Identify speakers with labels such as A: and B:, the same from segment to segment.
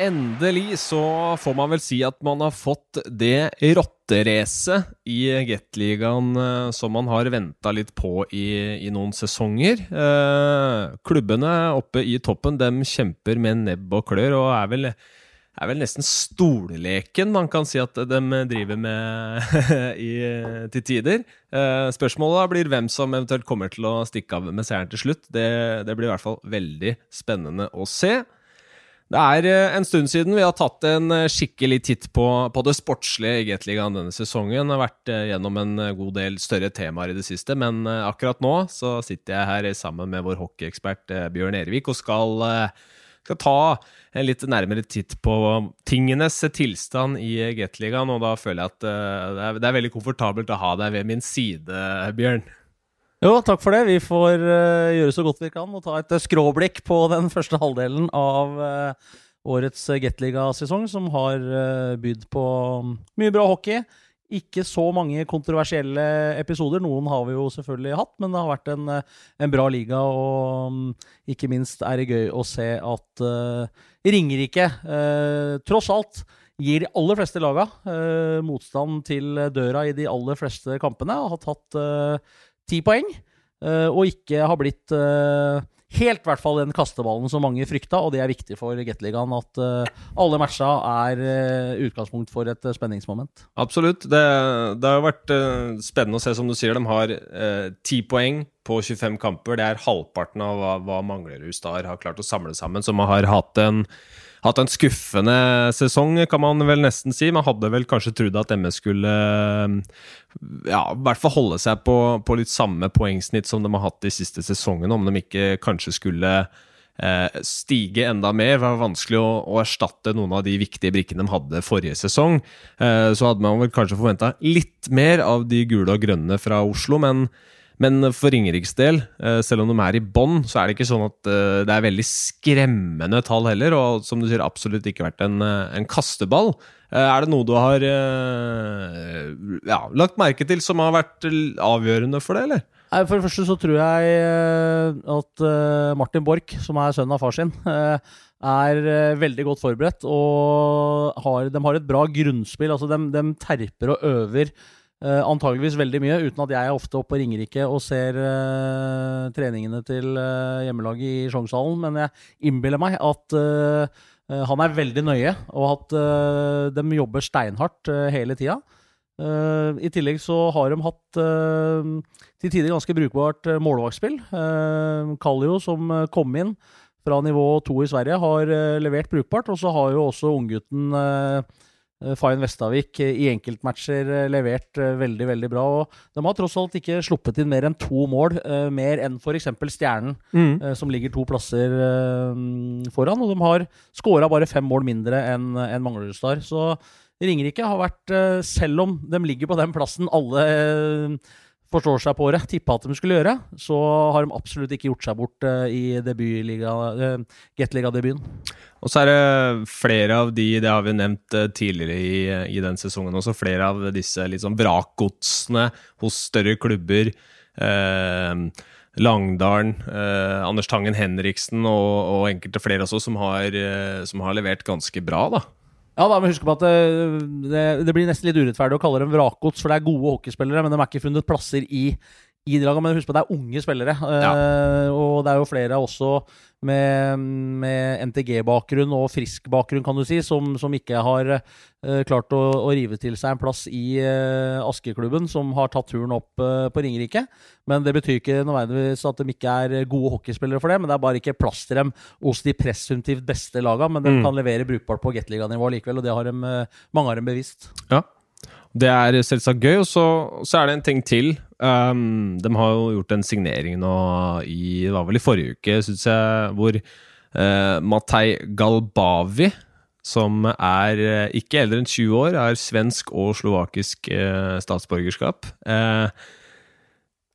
A: Endelig så får man vel si at man har fått det rotteracet i Gateligaen eh, som man har venta litt på i, i noen sesonger. Eh, klubbene oppe i toppen dem kjemper med nebb og klør og er vel, er vel nesten stolleken man kan si at de driver med i, til tider. Eh, spørsmålet blir hvem som eventuelt kommer til å stikke av med seieren til slutt. Det, det blir i hvert fall veldig spennende å se. Det er eh, en stund siden vi har tatt en eh, skikkelig titt på, på det sportslige i Gateligaen denne sesongen. Det har vært eh, gjennom en god del større temaer i det siste, men akkurat nå så sitter jeg her sammen med vår hockeyekspert Bjørn Erevik og skal, skal ta en litt nærmere titt på tingenes tilstand i Gateligaen. Og da føler jeg at det er, det er veldig komfortabelt å ha deg ved min side, Bjørn.
B: Jo, takk for det. Vi får uh, gjøre så godt vi kan og ta et uh, skråblikk på den første halvdelen av uh, årets Gateliga-sesong, som har bydd på mye bra hockey. Ikke så mange kontroversielle episoder. Noen har vi jo selvfølgelig hatt, men det har vært en, en bra liga. Og um, ikke minst er det gøy å se at Ringerike, tross alt, gir de aller fleste laga motstand til døra i de aller fleste kampene. Har tatt ti poeng, eh, og ikke har blitt helt helt hvert fall den kasteballen som mange frykta, og det er viktig for Gateligaen at uh, alle matcha er uh, utgangspunkt for et uh, spenningsmoment.
A: Absolutt. Det, det, har jo vært spennende å se, som du sier. De har ti poeng på 25 kamper. Det er halvparten av hva, hva Manglerud Star har klart å samle sammen, som har hatt en hatt en skuffende sesong, kan man vel nesten si. Man hadde vel kanskje trodd at MS skulle ja, i hvert fall holde seg på, på, litt samme poengsnitt som de har hatt de siste sesongene, om de ikke kanskje skulle eh, stige enda mer. Det var vanskelig å, å, erstatte noen av de viktige brikkene de hadde forrige sesong. Eh, så hadde man vel kanskje forventa litt mer av de gule og grønne fra Oslo, men men for Ringeriks del, eh, selv om de er i bånn, så er det ikke sånn at eh, det er veldig skremmende tall heller. Og som du sier, absolutt ikke vært en, eh, en kasteball. Er det noe du har ja, lagt merke til som har vært avgjørende for det, eller?
B: For det første så tror jeg at Martin Borch, som er sønnen av far sin, er veldig godt forberedt. Og har, de har et bra grunnspill. altså De, de terper og øver Uh, antageligvis veldig mye, uten at jeg er ofte oppe på Ringerike og ser uh, treningene til uh, hjemmelaget i Sjongshallen. Men jeg innbiller meg at han er veldig nøye, og at de jobber steinhardt hele tida. I tillegg så har de hatt til tider ganske brukbart målvaktspill. Kallio, som kom inn fra nivå to i Sverige, har levert brukbart. Og så har jo også unggutten Eh, Fayen Vestavik eh, i enkeltmatcher eh, levert veldig veldig bra. og De har tross alt ikke sluppet inn mer enn to mål, mer enn f.eks. Stjernen, mm. som ligger to plasser foran. Og de har skåra bare fem mål mindre enn en Manglerudstad. Så Ringerike har vært, selv om de ligger på den plassen alle forstår seg på det, tippa at de skulle gjøre, så har de absolutt ikke gjort seg bort i debutliga, Gateliga-debuten.
A: Og så er det flere av de, det har vi nevnt eh, tidligere i, i den sesongen også, flere av disse sånn vrakgodsene hos større klubber. Eh, Langdalen, eh, Anders Tangen Henriksen og, og, enkelte flere også, som har, eh, som har levert ganske bra, da.
B: Ja, da, men husk på at det, det, det, blir nesten litt urettferdig å kalle dem vrakgods, for det er gode hockeyspillere, men de er ikke funnet plasser i, i laget. Men husk på at det er unge spillere, ja. uh, og det er jo flere også med, med NTG-bakgrunn og frisk bakgrunn, kan du si, som, som ikke har uh, klart å, å, rive til seg en plass i uh, Askeklubben, som har tatt turen opp på Ringerike. Men det betyr ikke nødvendigvis at de ikke er gode hockeyspillere for det, men det er bare ikke plass til dem hos de presumptivt beste lagene. Men de mm. kan levere brukbart på Gateliga-nivå likevel, og det har de, mange av dem bevisst.
A: Ja, det er selvsagt gøy. Og så, så, er det en ting til. Um, de har jo gjort en signering nå i Det var vel i forrige uke, syns jeg, hvor uh, Matei Galbavi, som er uh, ikke eldre enn 20 år, er svensk og slovakisk uh, statsborgerskap.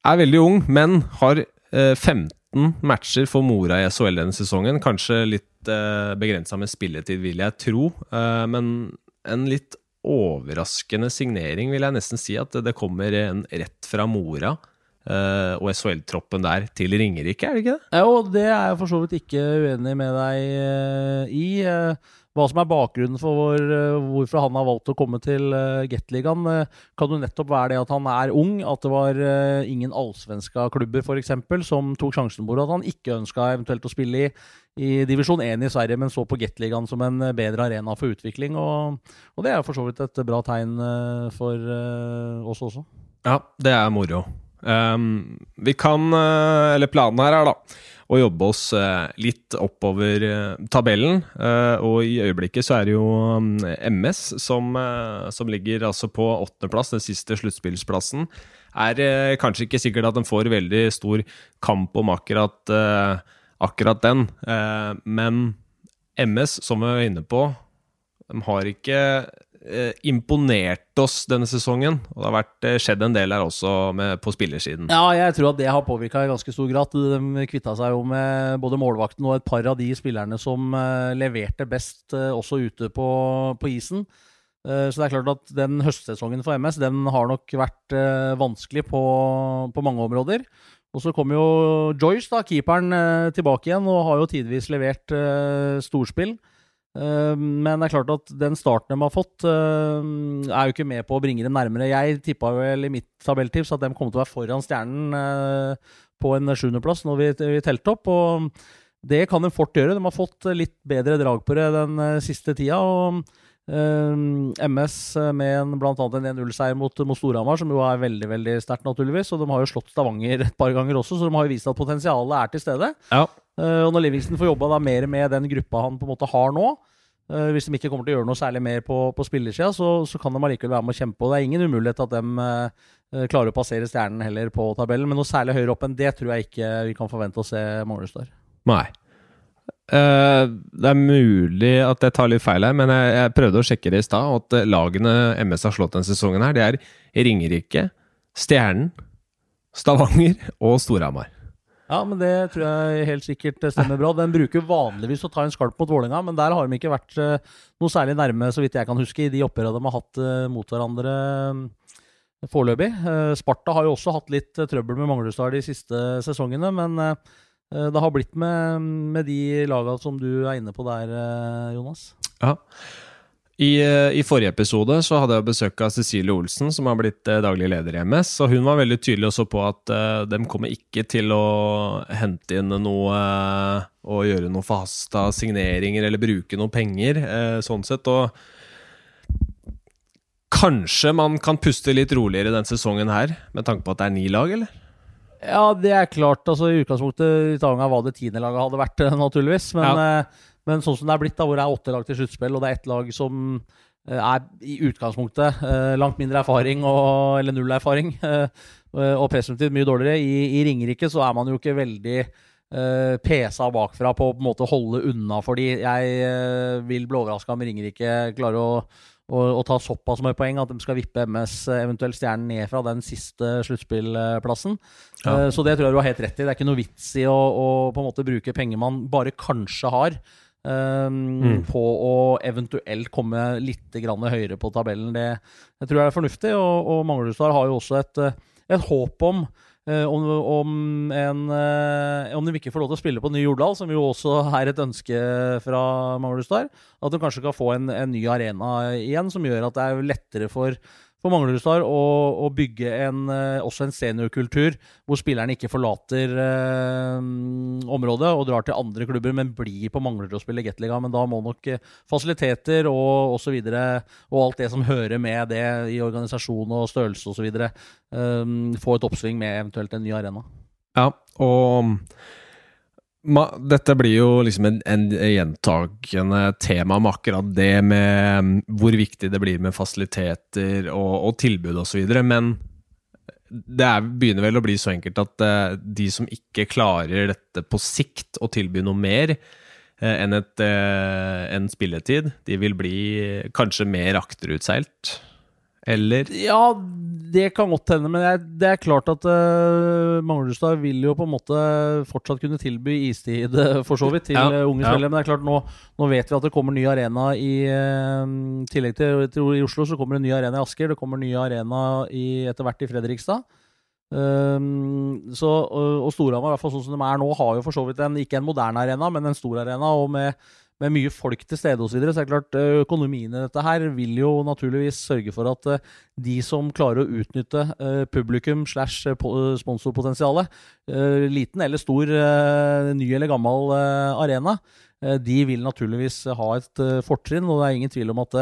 A: Er veldig ung, men har 15 matcher for Mora i SHL denne sesongen. Kanskje litt uh, begrensa med spilletid, vil jeg tro, men en litt overraskende signering, vil jeg nesten si. At det kommer en rett fra Mora uh, og SHL-troppen der til Ringerike, er det ikke det?
B: Jo, det er jeg for så vidt ikke uenig med deg uh, i. Hva som er bakgrunnen for hvor, eh, hvorfor han har valgt å komme til uh, Gateligaen, uh, kan jo nettopp være det at han er ung, at det var ingen allsvenska klubber f.eks. som tok sjansen på at han ikke ønska eventuelt å spille i, i divisjon 1 i Sverige, men så på Gateligaen som en bedre arena for utvikling. Og, og det er for så vidt et bra tegn for oss også.
A: Ja, det er moro. Um, vi kan, eller planen her er da og jobbe oss eh, litt oppover eh, tabellen. Eh, og i øyeblikket så er det jo MS mm, som, som ligger altså på åttendeplass, den siste sluttspillsplassen. Er kanskje ikke sikkert at den får veldig stor kamp om akkurat, akkurat den, men MS, som vi var inne på, de har ikke imponert oss denne sesongen. Og det har vært, eh, skjedd en del her også med, på spillersiden.
B: Ja, jeg tror at det har påvirka i ganske stor grad. De kvitta seg jo med både målvakten og et par av de spillerne som eh, leverte best eh, også ute på, på isen. Eh, så det er klart at den høstsesongen for MS den har nok vært eh, vanskelig på, på mange områder. Og så kommer jo Joyce, da, keeperen, tilbake igjen og har jo tidvis levert storspill. Eh, men det er klart at den starten de har fått, eh, er jo ikke med på å bringe dem nærmere. Jeg tippa vel i mitt tabelltips at de kom til å være foran Stjernen eh, på en sjuendeplass når vi, vi telte opp. og det kan de fort gjøre. De har fått litt bedre drag på det den siste tida. og MS med bl.a. blant annet en 1-0-seier mot, mot Storhamar, som jo er veldig veldig sterkt, naturligvis. Og de har jo slått Stavanger et par ganger også, så de har jo vist at potensialet er til stede.
A: Ja.
B: Uh, og når Livingston får jobba mer med den gruppa han på en måte har nå, uh, hvis de ikke kommer til å gjøre noe særlig mer på, på spillersida, så, så, kan de allikevel være med å kjempe. Og det er ingen umulighet at de klarer å passere stjernen heller på tabellen, men noe særlig høyere opp enn det tror jeg ikke vi kan forvente å se Manglerstad.
A: Nei. Uh, det er mulig at jeg tar litt feil her, men jeg, jeg prøvde å sjekke det i stad. At lagene MS har slått denne sesongen, her, det er Ringerike, Stjernen, Stavanger og Storhamar.
B: Ja, men det tror jeg helt sikkert stemmer bra. Den bruker vanligvis å ta en skalp mot Vålerenga, men der har de ikke vært uh, noe særlig nærme, så vidt jeg kan huske, i de oppgjørene de har hatt mot hverandre foreløpig. Sparta har jo også hatt litt trøbbel med Manglerudstad de siste sesongene, men Eh, det har blitt med, med de lagene som du er inne på der, eh, Jonas.
A: Ja. I, eh, I, forrige episode så hadde jeg besøk av Cecilie Olsen, som har blitt daglig leder i MS. og Hun var veldig tydelig også på at uh, de kommer ikke til å hente inn noe uh, og gjøre noe forhasta signeringer eller bruke noe penger, uh, sånn sett. Og kanskje man kan puste litt roligere den sesongen her, med tanke på at det er ni lag, eller?
B: Ja, det er klart. altså I utgangspunktet i Stavanger var det tiendelaget hadde vært, naturligvis. Men, ja. eh, men, sånn som det er blitt, da, hvor det er åtte lag til sluttspill, og det er ett lag som eh, er i utgangspunktet eh, langt mindre erfaring, og, eller null erfaring, og presumptivt mye dårligere. I, I, Ringerike så er man jo ikke veldig eh, pesa bakfra på å på en måte holde unna, fordi jeg vil bli overraska om Ringerike klarer å og, ta såpass mye poeng at de skal vippe MS, eventuelt Stjernen, ned fra den siste sluttspillplassen. Ja. Uh, så det tror jeg du har helt rett i. Det er ikke noe vits i å, å på en måte bruke penger man bare kanskje har. Um, mm. På å eventuelt komme litt høyere på tabellen. Det jeg tror jeg er fornuftig. Og, og Manglerudstad har jo også et, et håp om Eh, om, om, en, eh, om, de ikke får lov til å spille på Ny Jordal, som jo også er et ønske fra Manglerudstad, at de kanskje kan få en, en, ny arena igjen, som gjør at det er lettere for for Manglerudstad å, å bygge en, eh, også en seniorkultur hvor spillerne ikke forlater eh, området og drar til andre klubber, men blir på Manglerud og spiller Gateliga. Men da må nok eh, fasiliteter og osv. Og, og alt det som hører med det i organisasjon og størrelse osv., eh, få et oppsving med eventuelt en ny arena.
A: Ja, og dette blir jo liksom en, en gjentakende tema med akkurat det med mm, hvor viktig det blir med fasiliteter og, og tilbud osv. Men det er, begynner vel å bli så enkelt at uh, de som ikke klarer dette på sikt, å tilby noe mer uh, enn et, uh, en spilletid, de vil bli kanskje mer akterutseilt eller?
B: Ja, det kan godt hende. Men det er klart at uh, Manglerudstad vil jo på en måte fortsatt kunne tilby istid, eh, for så vidt, til ja, uh, unge ja. spillere. Men det er klart, nå, nå, vet vi at det kommer ny arena i uh, tillegg til, til, i Oslo, så kommer det ny arena i Asker. Det kommer ny arena i, etter hvert i Fredrikstad. Um, så, og, Storhamar, sånn som de er nå, har jo for så vidt en, ikke en moderne arena, men en stor arena. Og med, med mye folk til stede osv. Så, så er det klart eh, økonomien i dette her vil jo naturligvis sørge for at eh, de som klarer å utnytte eh, publikum slash sponsorpotensialet, liten eller stor, ny eller gammel arena, de vil naturligvis ha et fortrinn. Og det er ingen tvil om at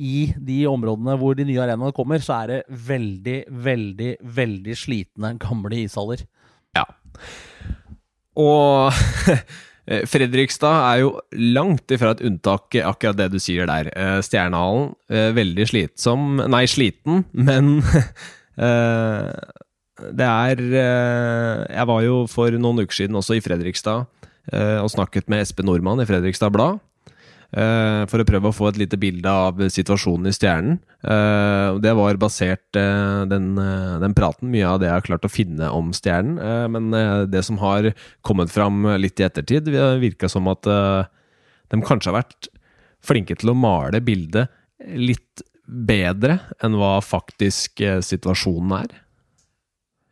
B: i de områdene hvor de nye arenaene kommer, så er det veldig, veldig, veldig slitne gamle ishaller.
A: Ja. Og Fredrikstad er jo langt ifra et unntak, akkurat det du sier der. Eh, Stjernehallen, eh, veldig slitsom Nei, sliten, men det er Jeg var jo for noen uker siden også i Fredrikstad og snakket med Espen Nordmann i Fredrikstad Blad. Uh, for å prøve å få et lite bilde av situasjonen i Stjernen. Uh, det var basert, uh, den, den, praten, mye av det jeg har klart å finne om Stjernen. men det som har kommet fram litt i ettertid, virka som at de kanskje har vært flinke til å male bildet litt bedre enn hva faktisk situasjonen er.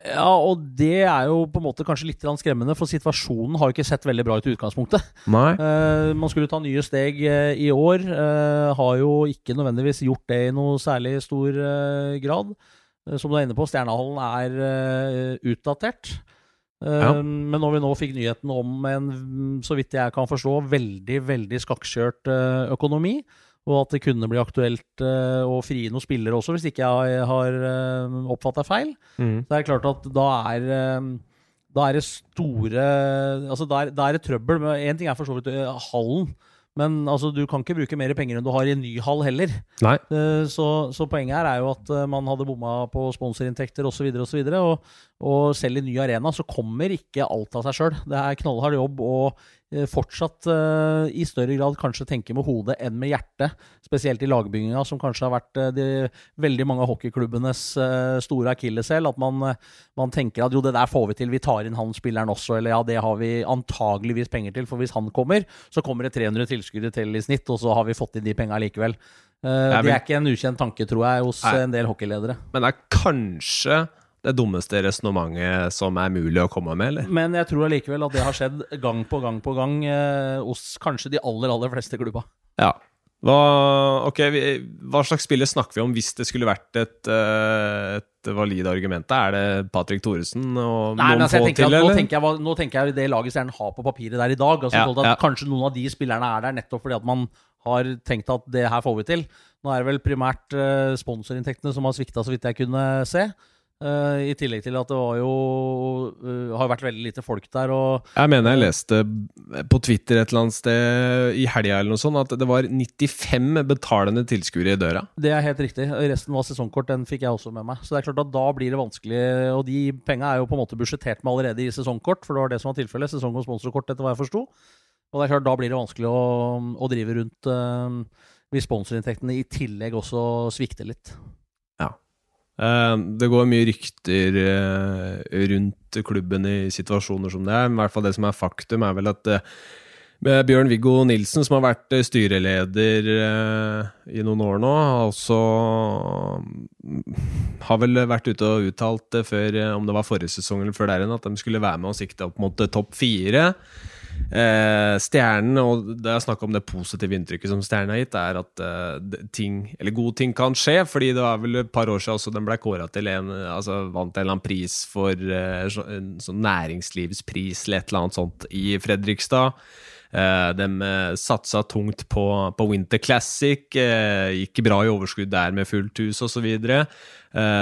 B: Ja, og det er jo på en måte kanskje litt skremmende, for situasjonen har jo ikke sett veldig bra ut i utgangspunktet.
A: Nei.
B: Uh, man skulle ta nye steg uh, i år. Uh, har jo ikke nødvendigvis gjort det i noe særlig stor grad. som du er inne på, Stjernehallen er utdatert. Ja. Men når vi nå fikk nyheten om en, så vidt jeg kan forstå, veldig, veldig skakkjørt økonomi, og at det kunne bli aktuelt uh, å frie noen spillere også, hvis ikke jeg har uh, oppfatta feil. Mm. Så er klart at da er uh, da er det store Altså, da er, da er det trøbbel. Én ting er for så vidt hallen. Men altså, du kan ikke bruke mer penger enn du har i en ny hall heller. Så, så, poenget her er jo at man hadde bomma på sponsorinntekter osv. Og, så videre, og, og selv i ny arena så kommer ikke alt av seg sjøl. Det er knallhard jobb. og Eh, fortsatt uh, i større grad kanskje tenker med hodet enn med hjertet. Spesielt i lagbygginga, som kanskje har vært uh, de, veldig mange av hockeyklubbenes uh, store akilleshæl. At man, man, tenker at jo, det der får vi til, vi tar inn han spilleren også. Eller ja, det har vi antageligvis penger til, for hvis han kommer, så kommer det 300 tilskuere til i snitt, og så har vi fått inn de penga likevel. det er ikke en ukjent tanke, tror jeg, hos Nei. en del hockeyledere.
A: Men det er kanskje det dummeste resonnementet som er mulig å komme med, eller?
B: Men jeg tror allikevel at det har skjedd gang på gang på gang eh, hos kanskje de aller, aller fleste klubba.
A: Ja. Hva, okay, hva, slags spiller snakker vi om hvis det skulle vært et, uh, et valid argument? Er det Patrick Thoresen og Nei, noen altså, få til,
B: eller? Nå tenker, jeg, nå tenker jeg det laget Stjernen har på papiret der i dag. Altså, ja, ja. Kanskje noen av de spillerne er der nettopp fordi at man har tenkt at det her får vi til. Nå er det vel primært uh, sponsorinntektene som har svikta, så vidt jeg kunne se. Uh, I tillegg til at det var jo uh, har vært veldig lite folk der. Og,
A: jeg mener jeg leste på Twitter et eller annet sted i helga eller noe sånt at det var 95 betalende tilskuere i døra.
B: Det er helt riktig. Resten var sesongkort. Den fikk jeg også med meg. Så det er klart at da blir det vanskelig. Og de penga er jo på en måte budsjettert med allerede i sesongkort, for det var det som var tilfellet. Sesong- og sponsorkort, etter hva jeg forsto. Og det er klart da blir det vanskelig å, å drive rundt uh, hvis sponsorinntektene i tillegg også svikter litt.
A: Eh, det går mye rykter eh, rundt klubben i situasjoner som det er. I hvert fall det som er faktum, er vel at eh, Bjørn Viggo Nilsen, som har vært styreleder i noen år nå, også mm, har vel vært ute og uttalt før, om det var forrige sesong eller før der igjen, at de skulle være med og sikte opp mot topp fire. Eh, stjernen, og det er snakk om det positive inntrykket som Stjernen har gitt, er at eh, ting, eller gode ting kan skje. fordi det var vel et par år siden også den ble kåra til en altså vant en eller annen pris for eh, en sånn næringslivspris eller et eller annet sånt i Fredrikstad. Eh, de eh, satsa tungt på, på Winter Classic, eh, gikk bra i overskudd der med fullt hus osv. Så,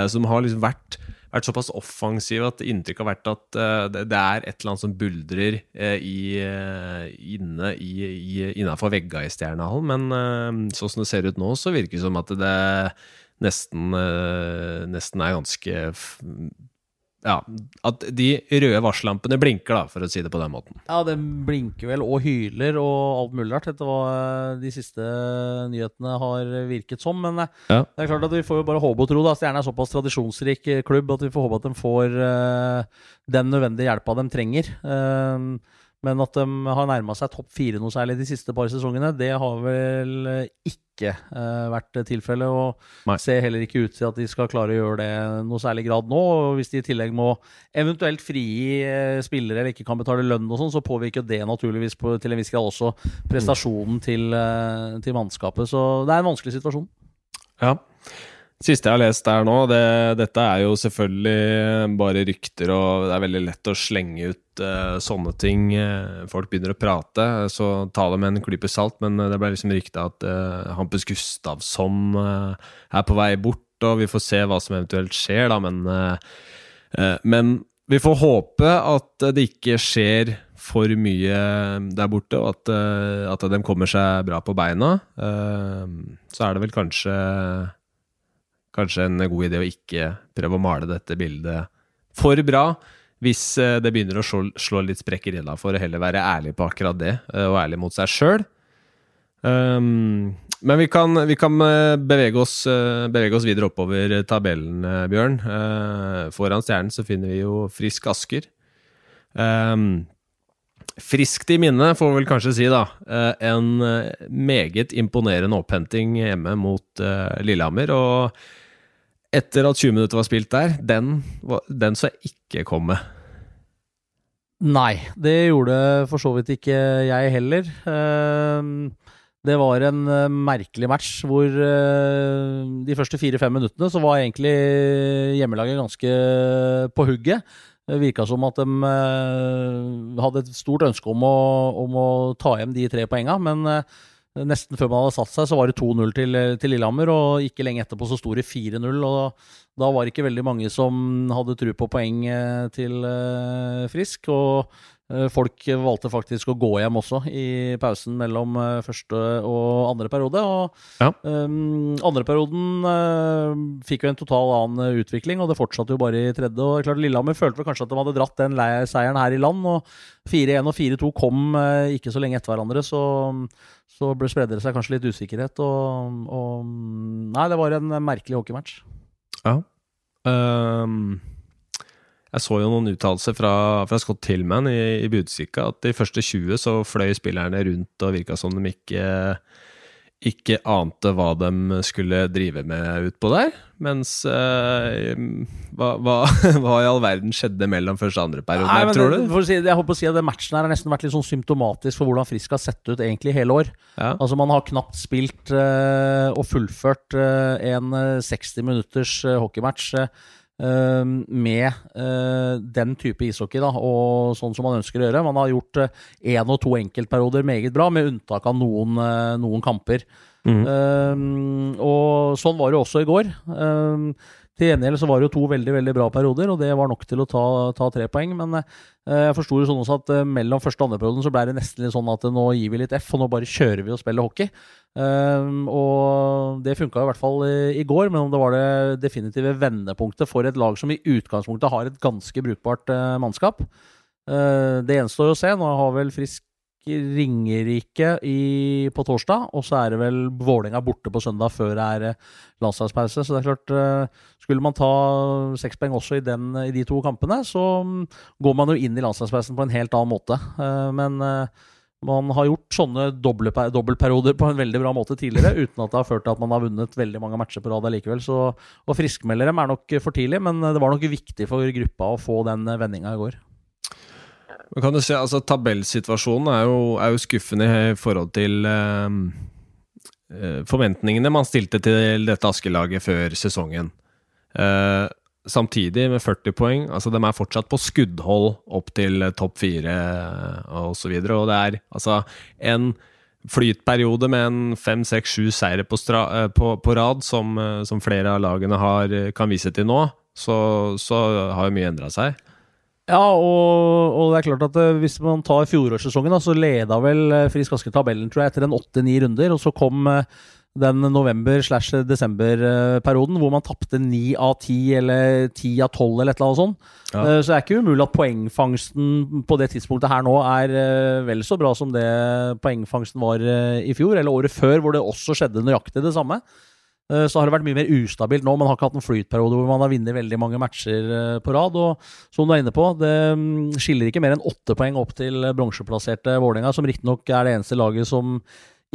A: så har liksom vært vært såpass offensiv at inntrykket har vært at uh, det, er et eller annet som buldrer uh, i, uh, inne i, i, innafor vegga i Stjernehallen. Men sånn som det ser ut nå, så virker det som at det nesten, nesten er ganske ja, at de røde varsellampene blinker, da, for å si det på den måten.
B: Ja, den blinker vel og hyler og alt mulig rart, etter hva de siste nyhetene har virket som. Men eh, ja. det er klart at vi får jo bare håpe og tro. da, Stjerne er såpass tradisjonsrik klubb at vi får håpe at de får uh, den nødvendige hjelpa de trenger. Uh, Men at de har nærma seg topp fire noe særlig de siste par sesongene, det har vel ikke uh, vært tilfellet. Og
A: Nei.
B: ser heller ikke ut til at de skal klare å gjøre det noe særlig grad nå. Og hvis de i tillegg må eventuelt frigi uh, spillere eller ikke kan betale lønn og sånn, så påvirker det naturligvis på, til en viss grad også prestasjonen til, uh, til mannskapet. Så det er en vanskelig situasjon.
A: Ja. Siste jeg har lest der nå, det, dette er jo selvfølgelig bare rykter, og det er veldig lett å slenge ut uh, sånne ting. Uh, folk begynner å prate, så ta det med en klype salt, men uh, det ble liksom rykta at uh, Hampus Gustavsson er på vei bort, og vi får se hva som eventuelt skjer, da, men Men vi får håpe at det ikke skjer for mye der borte, og at, at de kommer seg bra på beina. så er det vel kanskje kanskje en god idé å ikke prøve å male dette bildet for bra. Hvis det begynner å slå, litt sprekker i det, for å heller være ærlig på akkurat det, og ærlig mot seg sjøl. Um, men vi kan, vi kan bevege, oss, bevege, oss, videre oppover tabellen, Bjørn. Uh, foran stjernen så finner vi jo Frisk Asker. Um, friskt i minne, får vi vel kanskje si, da. Uh, en meget imponerende opphenting hjemme mot uh, Lillehammer. Og etter at 20 minutter var spilt der, den, den så jeg ikke komme.
B: Nei, det gjorde for så vidt ikke jeg heller. Det var en merkelig match hvor de første fire-fem minuttene så var egentlig hjemmelaget ganske på hugget. Det virka som at de hadde et stort ønske om å, om å ta hjem de tre poenga, men Nesten før man hadde satt seg, så var det 2-0 til, til, Lillehammer, og ikke lenge etterpå så sto det 4-0. og Da var det ikke veldig mange som hadde tro på poeng til uh, Frisk. og Folk valgte faktisk å gå hjem også i pausen mellom uh, første og andre periode. og
A: ja.
B: um, Andre perioden fikk jo en total annen utvikling, og det fortsatte jo bare i tredje. og klart Lillehammer følte vel kanskje at de hadde dratt den seieren her i land. og 4-1 og 4-2 kom ikke så lenge etter hverandre. så så spredde det seg kanskje litt usikkerhet. Og, og, Nei, det var en merkelig hockeymatch.
A: Ja. Um, jeg så jo noen uttalelser fra, fra, Scott Tillman i, i Budstikka at de første 20 så fløy spillerne rundt og virka som de ikke ikke ante hva de skulle drive med utpå der. Mens eh, hva, hva, hva, i all verden skjedde mellom første og andre periode, Nei, tror du?
B: For å si, jeg håper å si at den Matchen her har nesten vært litt sånn symptomatisk for hvordan Frisk har sett ut egentlig hele år.
A: Ja.
B: Altså Man har knapt spilt eh, og fullført eh, en 60 minutters eh, hockeymatch. Uh, med uh, den type ishockey, da, og sånn som man ønsker å gjøre. Man har gjort én uh, og to enkeltperioder meget bra, med unntak av noen, noen kamper.
A: Mm.
B: og sånn var det også i går. Til gjengjeld så var det jo to veldig veldig bra perioder, og det var nok til å ta, ta tre poeng. Men jeg forsto sånn også at mellom første og andre perioden så ble det nesten litt sånn at nå gir vi litt F, og nå bare kjører vi og spiller hockey. Og det funka i hvert fall i, går, men om det var det definitive vendepunktet for et lag som i utgangspunktet har et ganske brukbart mannskap. Det gjenstår å se. Nå har vel Frisk Ringerike i, på torsdag, og så er det vel Vålerenga borte på søndag før det er landslagspause. Så det er klart, uh, skulle man ta seks poeng også i, den, i, de to kampene, så um, går man jo inn i landslagspausen på en helt annen måte. men man har gjort sånne dobbeltperioder på en veldig bra måte tidligere, uten at det har ført til at man har vunnet veldig mange matcher på rad allikevel. Så å friskmelde dem er nok for tidlig, men det var nok viktig for gruppa å få den vendinga i går.
A: Men kan du se, altså Tabellsituasjonen er jo, er jo skuffende i forhold til eh, forventningene man stilte til dette Askelaget før sesongen. Eh, samtidig med 40 poeng. altså De er fortsatt på skuddhold opp til topp fire osv. Og, så og det er altså en flytperiode med en fem, seks, sju seire på, på, på, rad, som, som, flere av lagene har, kan vise til nå, så, så har jo mye endra seg.
B: Ja, og, og, det er klart at hvis man tar fjorårssesongen, så leda vel Frisk Aske tabellen tror jeg, etter en åtte-ni runder. Og så kom den november-slash-desember-perioden hvor man tapte ni av ti eller ti av tolv eller et eller annet sånt. Ja. Så det er ikke umulig at poengfangsten på det tidspunktet her nå er vel så bra som det poengfangsten var i fjor, eller året før, hvor det også skjedde nøyaktig det samme. Eh, så har det vært mye mer ustabilt nå. Man har ikke hatt en flytperiode hvor man har vunnet veldig mange matcher eh, på rad. Og som du er inne på, det mm, skiller ikke mer enn åtte poeng opp til bronseplasserte Vålerenga, som riktignok er det eneste laget som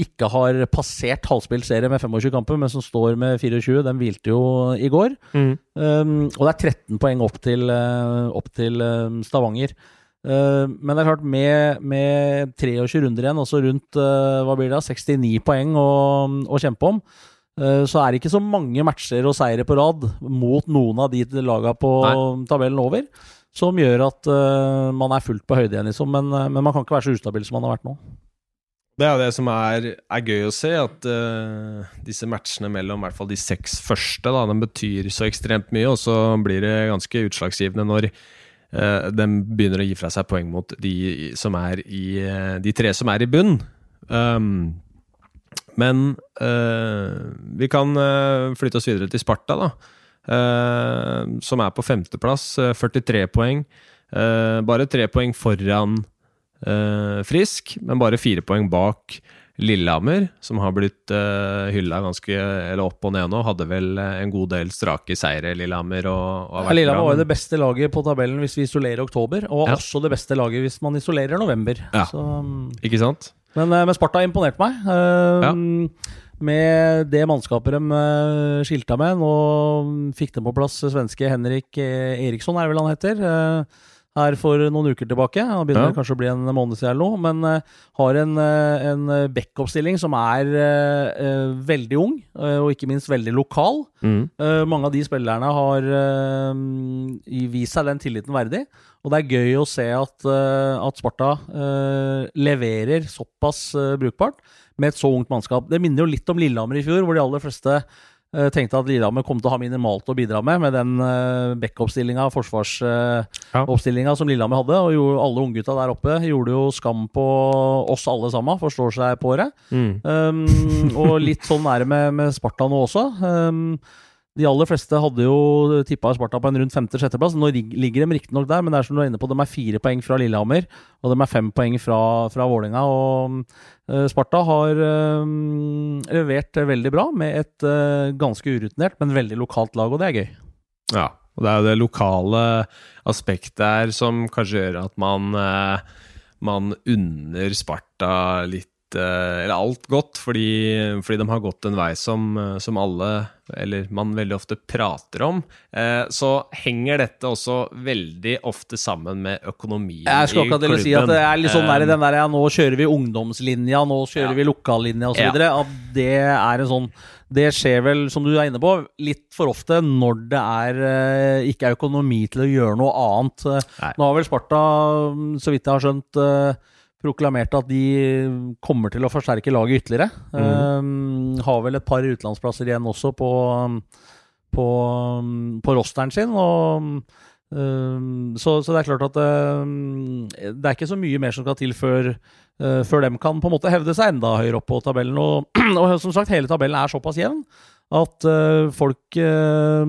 B: ikke har passert halvspilt serie med 25 kamper, men som står med 24. Den hvilte jo i går. Mm. Um, og det er 13 poeng opp til, opp til Stavanger. Uh, men det er klart, med, med 23 runder igjen, altså rundt uh, hva blir det, 69 poeng å, å kjempe om, så er det ikke så mange matcher og seire på rad mot noen av de lagene på Nei. tabellen over, som gjør at uh, man er fullt på høyde igjen, liksom. Men, uh, men, man kan ikke være så ustabil som man har vært nå.
A: Det er jo det som er, er gøy å se, at uh, disse matchene mellom i hvert fall de seks første da, de betyr så ekstremt mye, og så blir det ganske utslagsgivende når de begynner å gi fra seg poeng mot de, som er i, de tre som er i bunn. Um, men øh, vi kan øh, flytte oss videre til Sparta, da. Uh, som er på femteplass, 43 poeng. Uh, bare tre poeng foran uh, Frisk, men bare fire poeng bak Lillehammer, som har blitt uh, hylla ganske eller opp og ned nå. Hadde vel en god del strake seire, Lillehammer. Og,
B: og Lillehammer var jo det beste laget på tabellen hvis vi isolerer oktober, og ja. også det beste laget hvis man isolerer november.
A: Ja. Så, um, Ikke sant?
B: Men, eh, men Sparta imponerte meg. Uh, ja. Med det mannskapet de uh, skilta med. Nå fikk de på plass svenske Henrik Eriksson, er det vel han heter. Uh, her for noen uker tilbake. Han begynner ja. kanskje å bli en måned siden eller noe. Men uh, har en, uh, en backup-stilling som er uh, veldig ung, og ikke minst veldig lokal. Mm. mange av de spillerne har vist seg den tilliten verdig. Og det er gøy å se at, at Sparta leverer såpass brukbart med et så ungt mannskap. Det minner jo litt om Lillehammer i fjor, hvor de aller fleste Uh, tenkte at Lillehammer kom til å ha minimalt å bidra med, med den uh, backup-stillinga, forsvarsoppstillinga uh, ja. som Lillehammer hadde. Og gjorde, alle unggutta der oppe gjorde jo skam på oss alle sammen, forstår seg på det. Mm. Um, og litt sånn er det med, med Sparta nå også. Um, de aller fleste hadde jo tippa Sparta på en rundt femte-sjetteplass. Nå ligger de riktignok der, men det er som du er inne på, de er fire poeng fra Lillehammer, og de er fem poeng fra, fra Vålerenga. Og uh, Sparta har uh, levert veldig bra med et uh, ganske urutinert, men veldig lokalt lag, og det er gøy.
A: Ja, og det er jo det lokale aspektet her som kanskje gjør at man, man unner Sparta litt eller alt godt, fordi, fordi, de har gått en vei som, som, alle, eller man veldig ofte prater om. Eh, så henger dette også veldig ofte sammen med økonomien
B: Jeg skal akkurat til å si at det er litt sånn der, den der ja, nå kjører vi ungdomslinja, nå kjører ja. vi lokallinja osv. Ja. At det er en sånn det skjer vel, som du er inne på, litt for ofte når det er, eh, ikke er økonomi til å gjøre noe annet. Nei. Nå har vel Sparta, så vidt jeg har skjønt, eh, proklamerte at de kommer til å forsterke laget ytterligere. Mm. Um, har vel et par utenlandsplasser igjen også på, på, på rosteren sin. Og, um, så, så, det er klart at um, det er ikke så mye mer som skal til før, uh, før de kan på en måte hevde seg enda høyere opp på tabellen. Og, og som sagt, hele tabellen er såpass jevn at uh, folk uh,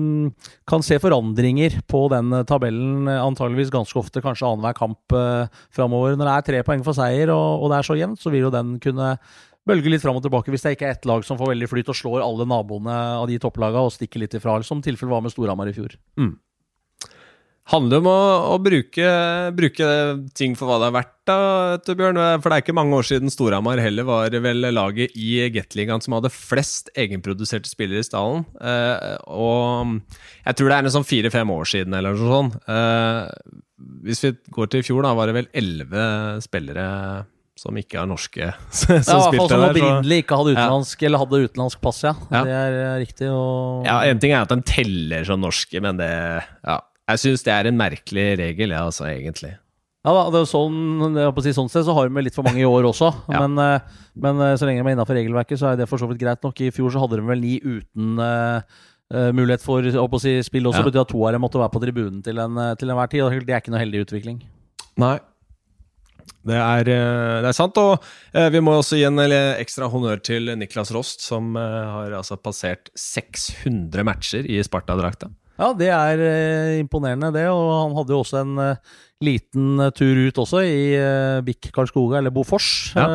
B: kan se forandringer på den tabellen antageligvis ganske ofte, kanskje annenhver kamp uh, framover. Når det er tre poeng for seier og, og det er så jevnt, så vil jo den kunne bølge litt fram og tilbake hvis det ikke er ett lag som får veldig flyt og slår alle naboene av de topplagene og stikker litt ifra, som tilfellet var med Storhamar i fjor. Mm
A: handler om å, å bruke, bruke, ting for hva det er verdt, da, Bjørn. For det er ikke mange år siden Storhamar heller var vel laget i Gateligaen som hadde flest egenproduserte spillere i stallen. Eh, og jeg tror det er en sånn fire-fem år siden, eller noe sånt. Eh, hvis vi går til i fjor, da var det vel elleve spillere som ikke er norske.
B: som ja, hvert fall som opprinnelig ikke hadde utenlandsk ja. eller hadde utenlandsk pass, ja. ja. Det er riktig. Og...
A: Ja, En ting er at de teller som norske, men det ja, jeg syns det er en merkelig regel, ja, altså, egentlig.
B: Ja da, det er sånn, si, sånn sted så har vi litt for mange i år også. ja. men, eh, men, eh, så lenge de er innafor regelverket, så er det for så vidt greit nok. I fjor så hadde de vel ni uten uh, mulighet for å si, spill også. Ja. betyr at to av dem måtte være på tribunen til, en, til enhver tid. og Det er ikke noe heldig utvikling.
A: Nei. Det er, det er, sant. Og vi må også gi en ekstra honnør til Niklas Rost, som har altså passert 600 matcher i Sparta-drakta.
B: Ja, det er eh, imponerende, det. Og han hadde jo også en eh, liten eh, tur ut også, i Bikk Karlskoga, eller Bofors,
A: Ja.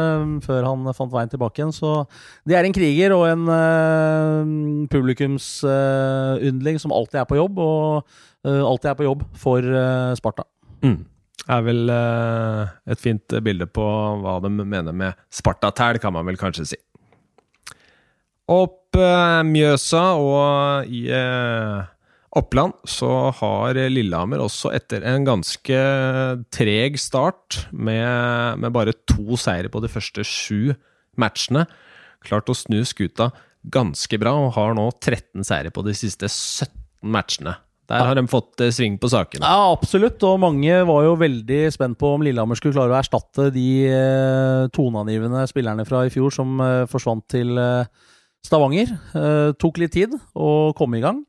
B: før han fant veien tilbake igjen. Så det er en kriger og en publikumsyndling som alltid er på jobb, og alltid er på jobb for Sparta.
A: Mm. er vel et fint bilde på hva de mener med Spartatæl, kan man vel kanskje si. Opp Mjøsa og i Oppland så har Lillehammer også etter en ganske treg start, med, med bare to seire på de første sju matchene, klart å snu skuta ganske bra, og har nå 13 seire på de siste 17 matchene. Der har de fått eh, sving på sakene.
B: Ja, absolutt. Og mange var jo veldig spent på om Lillehammer skulle klare å erstatte de eh, toneangivende spillerne fra i fjor som eh, forsvant til Stavanger. Tok litt tid å komme i gang.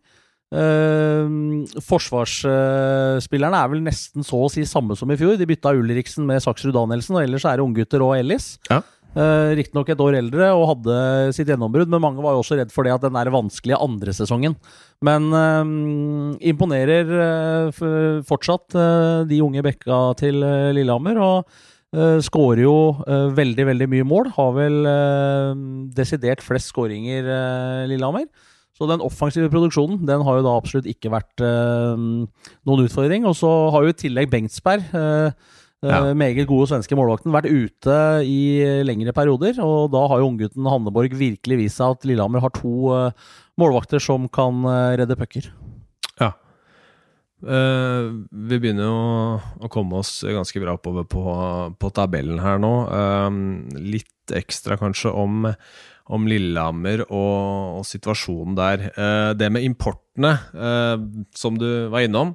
B: Uh, Forsvarsspillerne er vel nesten så å si samme som i fjor. De bytta Ulriksen med Saksrud Danielsen, og ellers er det unggutter og Ellis.
A: Ja.
B: Uh, Riktignok et år eldre og hadde sitt gjennombrudd, men mange var jo også redd for det at den der vanskelige andre sesongen. Men uh, imponerer uh, fortsatt de unge bekka til eh, Lillehammer. og Skårer jo veldig, veldig mye mål. Har vel desidert flest skåringer, Lillehammer. Så den offensive produksjonen den har jo da absolutt ikke vært eh, noen utfordring. Og så har jo i tillegg Bengtsberg, eh, eh,
A: Ja.
B: meget gode svenske målvakten, vært ute i lengre perioder. Og da har jo unggutten Hanneborg virkelig vist seg at Lillehammer har to eh, målvakter som kan eh, redde pucker.
A: Ja. Eh, vi begynner jo å komme oss ganske bra oppover på, på tabellen her nå. Eh, litt ekstra kanskje om, om Lillehammer og, og situasjonen der. Eh, det med importene, eh, som du var innom,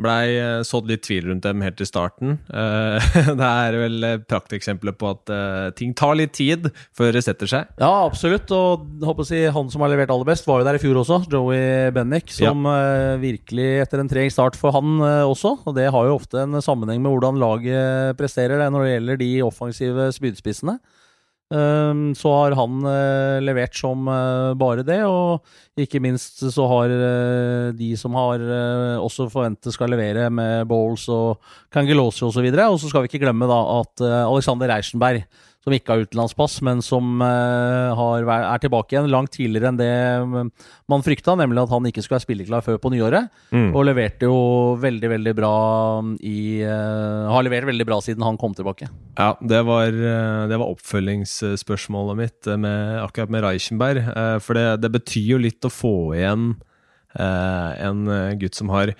A: blei eh, sådd litt tvil rundt dem helt i starten. Eh, det er vel prakteksempler på at eh, ting tar litt tid før det setter seg.
B: Ja, absolutt. Og håper å si, han som har levert aller best, var jo der i fjor også. Joey Bennick, som eh, virkelig etter en treg start for han også. Og det har jo ofte en sammenheng med hvordan laget presterer det når det gjelder de offensive spydspissene. Um, så har han eh, levert som eh, bare det, og ikke minst så har eh, de som har også forventet skal levere med Bowles og Kangelosi osv. Og, og så skal vi ikke glemme da at Alexander Reichenberg, som ikke har utenlandspass, men som eh, har, er tilbake igjen langt tidligere enn det mm, man frykta, nemlig at han ikke skulle være spilleklar før på nyåret.
A: Mm.
B: Og leverte jo veldig, veldig bra i eh, Har levert veldig bra siden han kom tilbake.
A: Ja, det var, eh, det var oppfølgingsspørsmålet mitt med, akkurat med Reichenberg. For det, det betyr jo litt å få igjen en gutt som har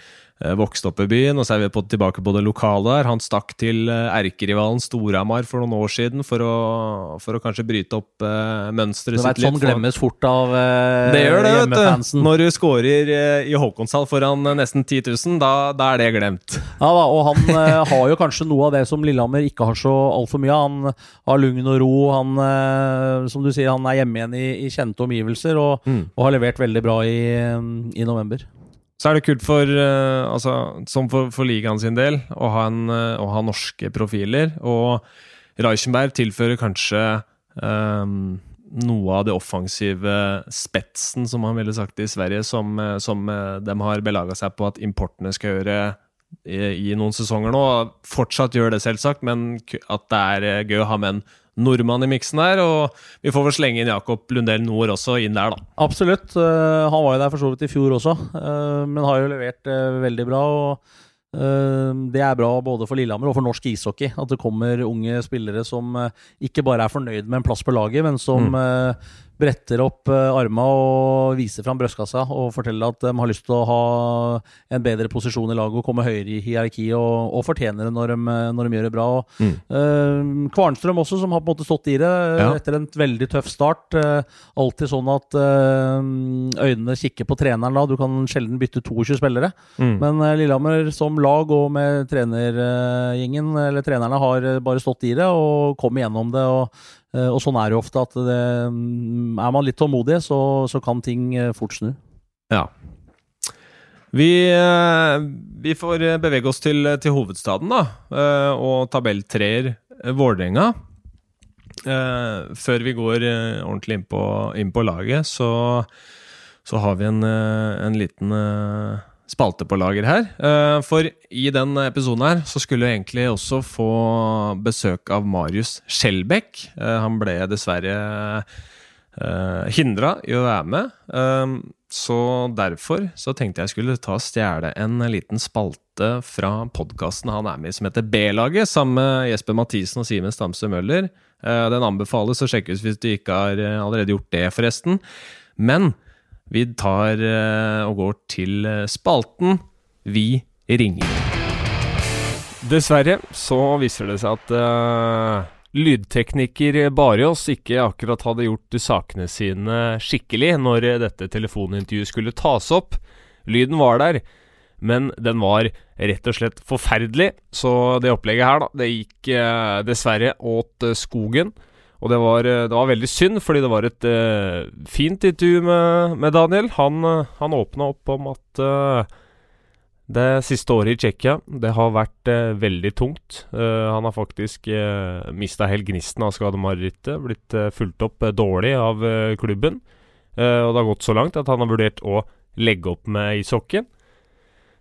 A: eh, vokst opp i byen, og så er vi på, tilbake på det lokale der. Han stakk til eh, erkerivalen Storhamar for noen år siden for å, for å kanskje bryte opp uh, mønsteret
B: vet,
A: sitt
B: sånn
A: litt.
B: glemmes fort av uh,
A: det gjør det, vet du. Når du scorer uh, i Håkonshall foran uh, nesten 10 000, da, da er det glemt.
B: Ja da, og han har jo kanskje noe av det som Lillehammer ikke har så altfor mye av. Han har lugn og ro. Han, som du sier, han er hjemme igjen i, i kjente omgivelser og,
A: Mm.
B: og har levert veldig bra i, i november.
A: Så er det kult for, uh, altså, som for, for ligaen sin del, å ha, en, uh, å ha norske profiler. Og Reichenberg tilfører kanskje um, noe av det offensive spetsen, som man ville sagt i Sverige, som, som de har belaga seg på at importene skal gjøre i, i noen sesonger nå. Fortsatt gjør det, selvsagt, men at det er eh, gøy å ha med en nordmann i miksen der. Og vi får vel slenge inn Jakob Lundell Nord også inn der, da.
B: Absolutt. eh, han var jo der for så vidt i fjor også, eh, men har jo levert veldig bra. og det er bra både for Lillehammer og for norsk ishockey at det kommer unge spillere som ikke bare er fornøyd med en plass på laget, men som eh, bretter opp uh, arma og viser fram brystkassa og forteller at de har lyst til å ha en bedre posisjon i laget og komme høyere i hierarki og, og fortjener det når de, eh, når de gjør det bra. Og,
A: Mm.
B: eh, Kvarnstrøm også, som har på en måte stått i det eh,
A: Ja.
B: etter en veldig tøff start. eh, alltid sånn at eh, øynene kikker på treneren da. Du kan sjelden bytte 22 spillere.
A: Mm.
B: Men eh, Lillehammer som lag og med trenergjengen, eller trenerne, har eh, bare stått i det og kom igjennom det. Og, eh, og sånn er det jo ofte, at det, mm, er man litt tålmodig, så, så kan ting eh, fort snu.
A: Ja. Vi, eh, vi får eh, bevege oss til, til hovedstaden, da. eh, Og tabelltreer eh, Vålerenga. Eh, Før vi går eh, ordentlig inn på, inn på laget, så, så har vi en, eh, en liten eh, spalte på lager her. Eh, for i den episoden her så skulle jeg egentlig også få besøk av Marius Skjelbæk. Eh, han ble dessverre uh, hindra i å være med. Så derfor så tenkte jeg skulle ta og stjele en liten spalte fra podkasten han er med i, som heter B-laget, sammen med Jesper Mathisen og Simen Stamse Møller. Den anbefales å sjekkes hvis du ikke har allerede gjort det, forresten. Men vi tar uh, og går til spalten Vi ringer. Dessverre så viser det seg at lydtekniker Barjås ikke akkurat hadde gjort sakene sine skikkelig når dette telefonintervjuet skulle tas opp. Lyden var der, men den var rett og slett forferdelig. Så det opplegget her, da, det gikk uh, dessverre åt eh, skogen. Og det var, eh, det var, veldig synd, fordi det var et uh, fint intervju med, med Daniel. Han, eh, han åpna opp om at uh, det siste året i Tsjekkia det har vært uh, veldig tungt. Han har faktisk uh, mista helt gnisten av skademarerittet. Blitt fulgt opp dårlig av klubben. og det har gått så langt at han har vurdert å legge opp med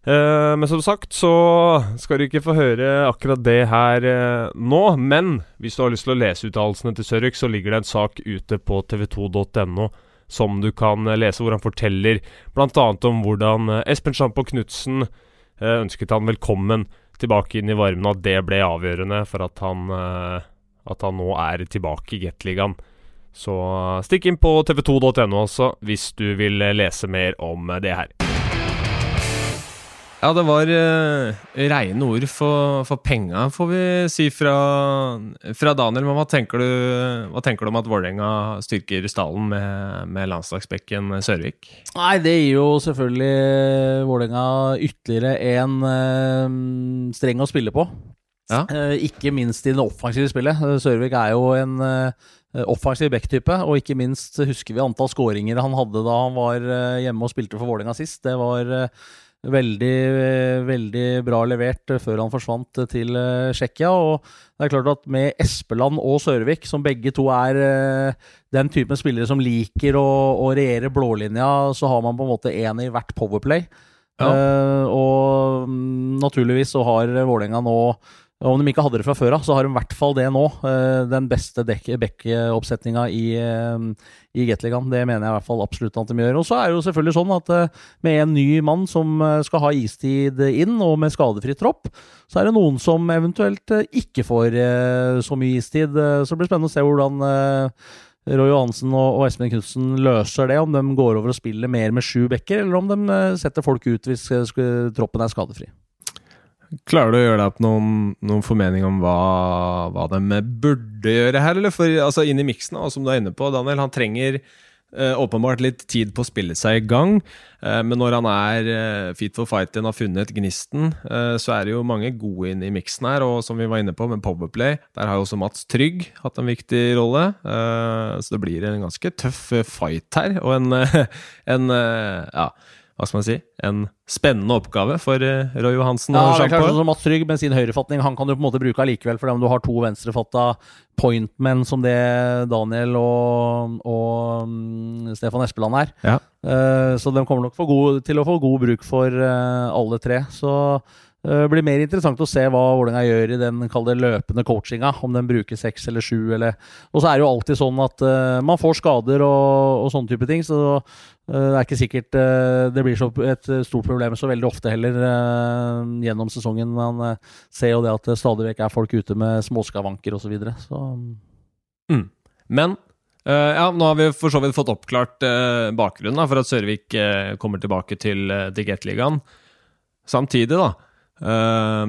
A: ishockey. men som sagt så skal du ikke få høre akkurat det her nå. Men hvis du har lyst til å lese uttalelsene til Sørøk, så ligger det en sak ute på tv2.no som du kan eh, lese, hvor han forteller bl.a. om hvordan Espen Sjampo Knutsen eh, ønsket han velkommen tilbake inn i varmen, at det ble avgjørende for at han, at han nå er tilbake i Gateligaen. Så stikk inn på tv2.no også hvis du vil lese mer om det her. Ja, det var uh, reine ord for, for penga, får vi si fra, fra Daniel. Men hva tenker du, hva tenker du om at Vålerenga styrker stallen med, med landslagsbekken Sørvik?
B: Nei, det gir jo selvfølgelig Vålerenga ytterligere en uh, streng å spille på. Ja. Uh, ikke minst i det offensive spillet. Sørvik er jo en offensiv backtype, og ikke minst husker vi antall skåringer han hadde da han var hjemme og spilte for Vålerenga sist. Det var Veldig, veldig bra levert før han forsvant til eh, Tsjekkia. Og det er klart at med Espeland og Sørvik, som begge to er eh, den typen spillere som liker å, å regjere blålinja, så har man på en måte én i hvert powerplay. Ja. Uh, og mm, naturligvis så har Vålerenga nå om de ikke hadde det fra før av, så har de i hvert fall det nå. Eh, den beste back-oppsetninga i, eh, i Gateligaen. Det mener jeg i hvert fall absolutt at de gjør. Og så er det jo selvfølgelig sånn at eh, med en ny mann som skal ha istid inn, og med skadefri tropp, så er det noen som eventuelt ikke får så mye istid. Så det blir spennende å se hvordan Roy Johansen og, Espen Knutsen løser det, om de går over og spiller mer med sju bekker, eller om de setter folk ut hvis troppen er skadefri.
A: Klarer du å gjøre deg opp noen, noen formening om hva, hva, de burde gjøre her, eller? For altså, inn i miksen, som du er inne på, Daniel, han trenger eh, åpenbart litt tid på å spille seg i gang. Eh, men når han er eh, fit for fighten, har funnet gnisten, eh, så er det jo mange gode inn i miksen her. Og som vi var inne på, med Powerplay, der har jo også Mats Trygg hatt en viktig rolle. Eh, så det blir en ganske tøff fight her, og en, en ja hva skal man si, en spennende oppgave for uh, Roy Johansen.
B: Ja, det er klart som Mats Trygg med sin høyrefatning han kan du på en måte bruke allikevel, for om du har to venstrefatta pointmen som det Daniel og, og um, Stefan Espeland er. Ja. Uh, så de kommer nok god, til å få god bruk for uh, alle tre. Så det eh, blir mer interessant å se hva Vålerenga gjør i den løpende coachinga. Om den bruker seks eller sju. Eller. Og så er det jo alltid sånn at uh, man får skader og, og sånne type ting. Så det er ikke sikkert uh, det blir et stort problem så veldig ofte heller gjennom sesongen. Man ser jo det at det stadig vekk er folk ute med småskavanker osv. Så, videre, så
A: mm. Men ja, nå har vi for så vidt fått oppklart bakgrunnen for at Sørvik kommer tilbake til, til Gateligaen. Samtidig, da Uh,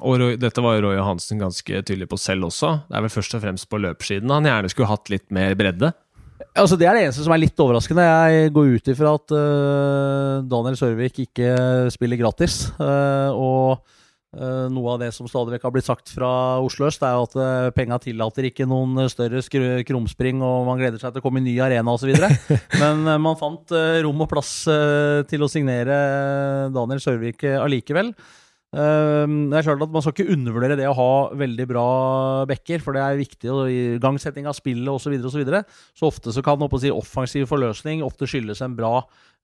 A: og dette var Roy Johansen ganske tydelig på selv også. Det er vel først og fremst på løpssiden han gjerne skulle hatt litt mer bredde.
B: Altså Det er det eneste som er litt overraskende. Jeg går ut ifra at uh, Daniel Sørvik ikke spiller gratis. Uh, og uh, noe av det som stadig vekk har blitt sagt fra Oslo øst, er jo at uh, penga tillater ikke noen større krumspring, og man gleder seg til å komme i ny arena osv. Men man fant rom og plass til å signere Daniel Sørvik allikevel. Ehm, det er klart at Man skal ikke undervurdere det å ha veldig bra backer, for det er viktig i igangsetting av spillet osv. Så, videre, og så, videre. så ofte så kan si, offensiv forløsning ofte skyldes en bra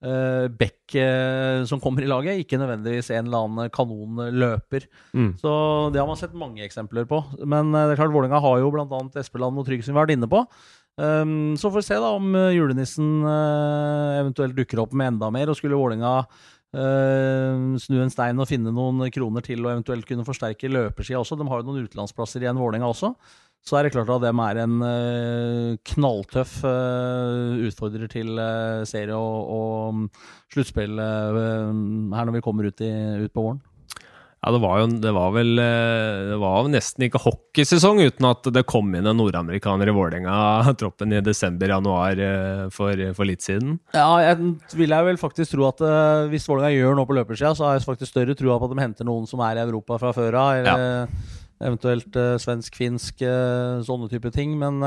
B: uh, back uh, som kommer i laget, ikke nødvendigvis en eller annen kanonløper. Mm. Så det har man sett mange eksempler på. Men uh, det er klart Vålerenga har jo bl.a. Espeland og Trygg som vi har vært inne på. Um, så får vi se da om julenissen eventuelt dukker opp med enda mer. Og skulle Vålerenga Uh, snu en stein og finne noen kroner til og eventuelt kunne forsterke løpersida også. De har jo noen utenlandsplasser igjen, Vålerenga også. Så er det klart at dem er en uh, knalltøff uh, utfordrer til serie og, og sluttspill her når vi kommer ut, i, ut på våren.
A: Ja, det var jo det var vel eh, Det var nesten ikke hockeysesong uten at det kom inn en nordamerikaner i Vålerenga-troppen i desember-januar eh, for, for, litt siden.
B: Ja, jeg vil jeg vel faktisk tro at uh, hvis Vålerenga gjør noe på løpersida, så har jeg faktisk større trua på at de henter noen som er i Europa fra før av. Ja. Eventuelt svensk-finsk, uh, sånne type ting. Men